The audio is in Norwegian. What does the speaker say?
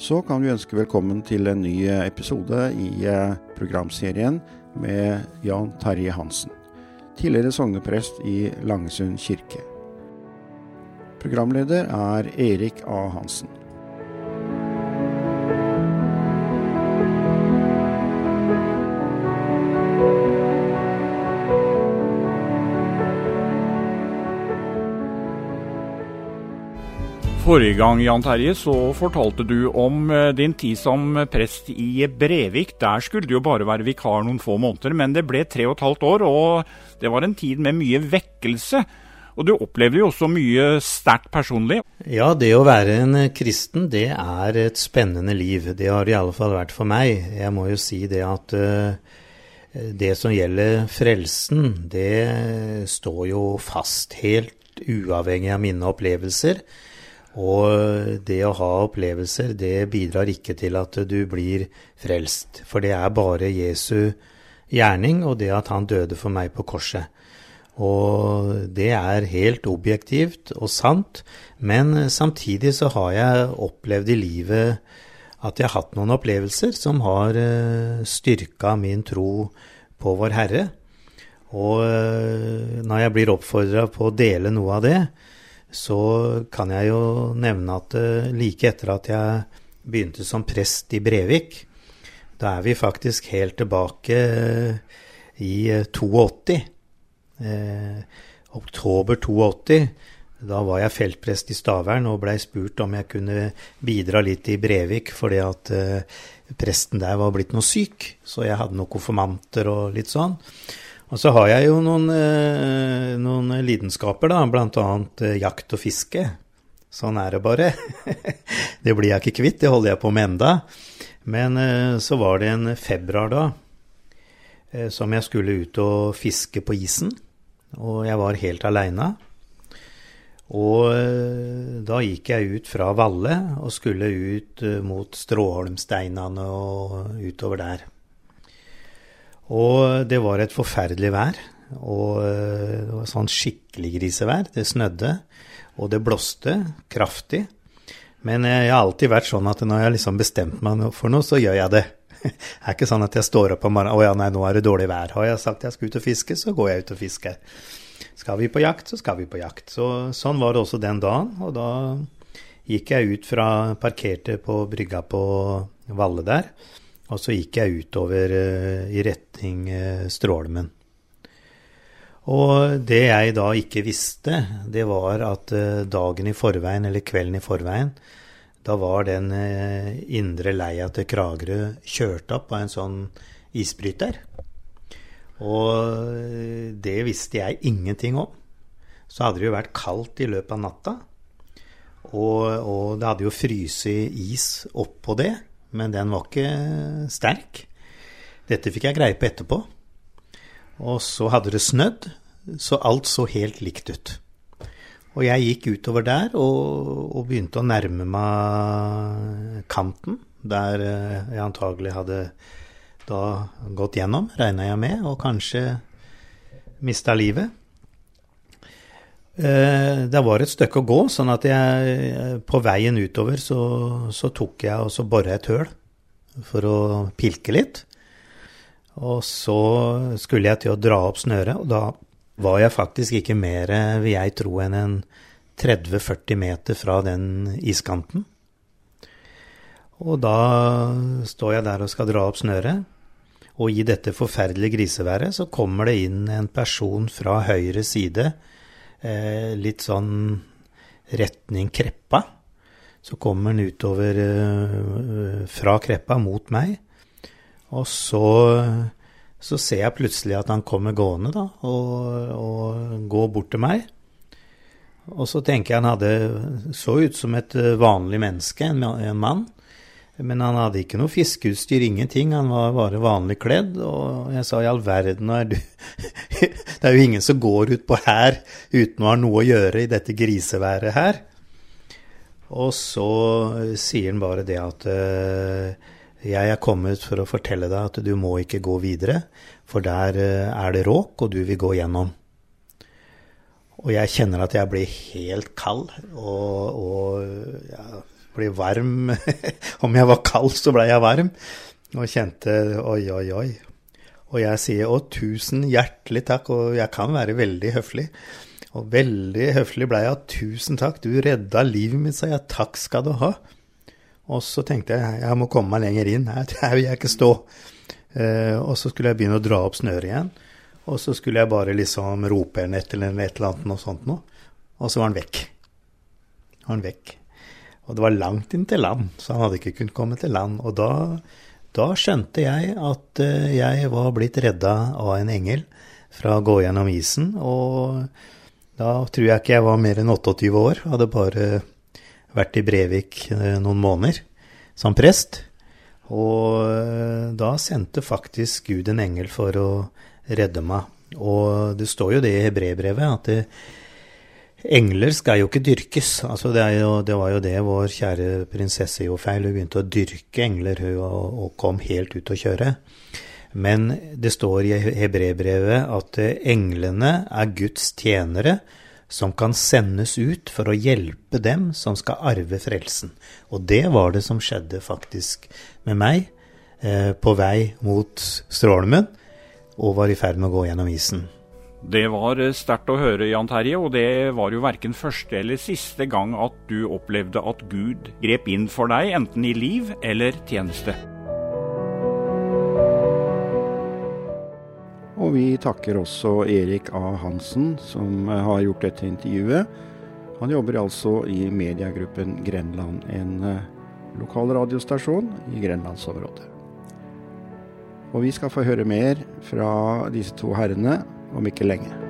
så kan vi ønske velkommen til en ny episode i eh, programserien med Jan Terje Hansen, tidligere sogneprest i Langesund kirke. Programleder er Erik A. Hansen. Forrige gang Jan Terje, så fortalte du om eh, din tid som prest i Brevik. Der skulle du jo bare være vikar noen få måneder, men det ble tre og et halvt år, og det var en tid med mye vekkelse. Og du opplevde jo også mye sterkt personlig. Ja, det å være en kristen, det er et spennende liv. Det har det i alle fall vært for meg. Jeg må jo si det at uh, det som gjelder frelsen, det står jo fast helt uavhengig av mine opplevelser. Og det å ha opplevelser, det bidrar ikke til at du blir frelst. For det er bare Jesu gjerning og det at han døde for meg på korset. Og det er helt objektivt og sant, men samtidig så har jeg opplevd i livet at jeg har hatt noen opplevelser som har eh, styrka min tro på Vår Herre. Og eh, når jeg blir oppfordra på å dele noe av det, så kan jeg jo nevne at eh, like etter at jeg begynte som prest i Brevik, da er vi faktisk helt tilbake eh, i 82. Eh, eh, oktober 82. Da var jeg feltprest i Stavern og blei spurt om jeg kunne bidra litt i Brevik, fordi at eh, presten der var blitt noe syk. Så jeg hadde noen konfirmanter og litt sånn. Og så har jeg jo noen, eh, noen lidenskaper, da, bl.a. Eh, jakt og fiske. Sånn er det bare. det blir jeg ikke kvitt, det holder jeg på med enda. Men eh, så var det en februar da som jeg skulle ut og fiske på isen. Og jeg var helt aleine. Og da gikk jeg ut fra Valle og skulle ut mot Stråholmsteinene og utover der. Og det var et forferdelig vær. Og eh, det var sånn skikkelig grisevær. Det snødde, og det blåste kraftig. Men jeg har alltid vært sånn at når jeg liksom bestemt meg for noe, så gjør jeg det. Det er ikke sånn at jeg står opp om morgenen og ja, nei, nå er det dårlig vær. Har jeg sagt jeg skal ut og fiske, så går jeg ut og fisker. Skal vi på jakt, så skal vi på jakt. Så, sånn var det også den dagen. Og da gikk jeg ut fra Parkerte på brygga på Valle der. Og så gikk jeg utover uh, i retning uh, Strålmen. Og det jeg da ikke visste, det var at uh, dagen i forveien, eller kvelden i forveien, da var den indre leia til Kragerø kjørt opp av en sånn isbryter. Og det visste jeg ingenting om. Så hadde det jo vært kaldt i løpet av natta. Og, og det hadde jo fryst is oppå det men den var ikke sterk. Dette fikk jeg greie på etterpå. Og så hadde det snødd, så alt så helt likt ut. Og jeg gikk utover der og, og begynte å nærme meg kanten, der eh, jeg antagelig hadde da gått gjennom, regna jeg med, og kanskje mista livet. Eh, det var et stykke å gå, sånn at jeg på veien utover så, så tok jeg og så bora et høl for å pilke litt. Og så skulle jeg til å dra opp snøret, og da var jeg faktisk ikke mer, vil jeg tro, enn en 30-40 meter fra den iskanten. Og da står jeg der og skal dra opp snøret, og i dette forferdelige griseværet så kommer det inn en person fra høyre side eh, litt sånn retning Kreppa. Så kommer han utover eh, fra Kreppa mot meg. Og så, så, ser jeg plutselig at han kommer gående da, og, og går bort til meg. Og så tenker jeg han hadde så ut som et vanlig menneske, en, en mann. Men han hadde ikke noe fiskeutstyr, ingenting. Han var bare vanlig kledd. Og jeg sa i all verden, er du Det er jo ingen som går utpå her uten å ha noe å gjøre i dette griseværet her. Og så sier han bare det at uh, jeg er kommet for å fortelle deg at du må ikke gå videre, for der uh, er det råk, og du vil gå gjennom. Og jeg kjenner at jeg blir helt kald og, og ja, bli varm. Om jeg var kald, så ble jeg varm. Og kjente oi, oi, oi. Og jeg sier å, tusen hjertelig takk, og jeg kan være veldig høflig. Og veldig høflig ble jeg. Tusen takk, du redda livet mitt, sa jeg. Takk skal du ha. Og så tenkte jeg jeg må komme meg lenger inn. Her vil jeg ikke stå. Eh, og så skulle jeg begynne å dra opp snøret igjen. Og så skulle jeg bare liksom rope en et eller et eller annet noe sånt noe. Og så var han vekk. Han vekk. Og det var langt inn til land, så han hadde ikke kunnet komme til land. Og da, da skjønte jeg at eh, jeg var blitt redda av en engel fra å gå gjennom isen. Og da tror jeg ikke jeg var mer enn 28 år. Hadde bare vært i Brevik eh, noen måneder som prest. Og eh, da sendte faktisk Gud en engel for å redde meg. Og det står jo det i hebreerbrevet, at det, engler skal jo ikke dyrkes. Altså det, jo, det, var jo det vår kjære prinsesse gjorde feil. Hun begynte å dyrke engler hun, og, og kom helt ut å kjøre. Men det står i hebreerbrevet at englene er Guds tjenere som kan sendes ut for å hjelpe dem som skal arve frelsen. Og det var det som skjedde faktisk med meg eh, på vei mot Strålmen og var i ferd med å gå gjennom isen. Det var eh, sterkt å høre, Jan Terje, og det var jo verken første eller siste gang at du opplevde at Gud grep inn for deg, enten i liv eller tjeneste. Og vi takker også Erik A. Hansen, som eh, har gjort dette intervjuet. Han jobber altså i mediegruppen Grenland, en eh, lokal radiostasjon i grenlandsområdet. Og vi skal få høre mer fra disse to herrene om ikke lenge.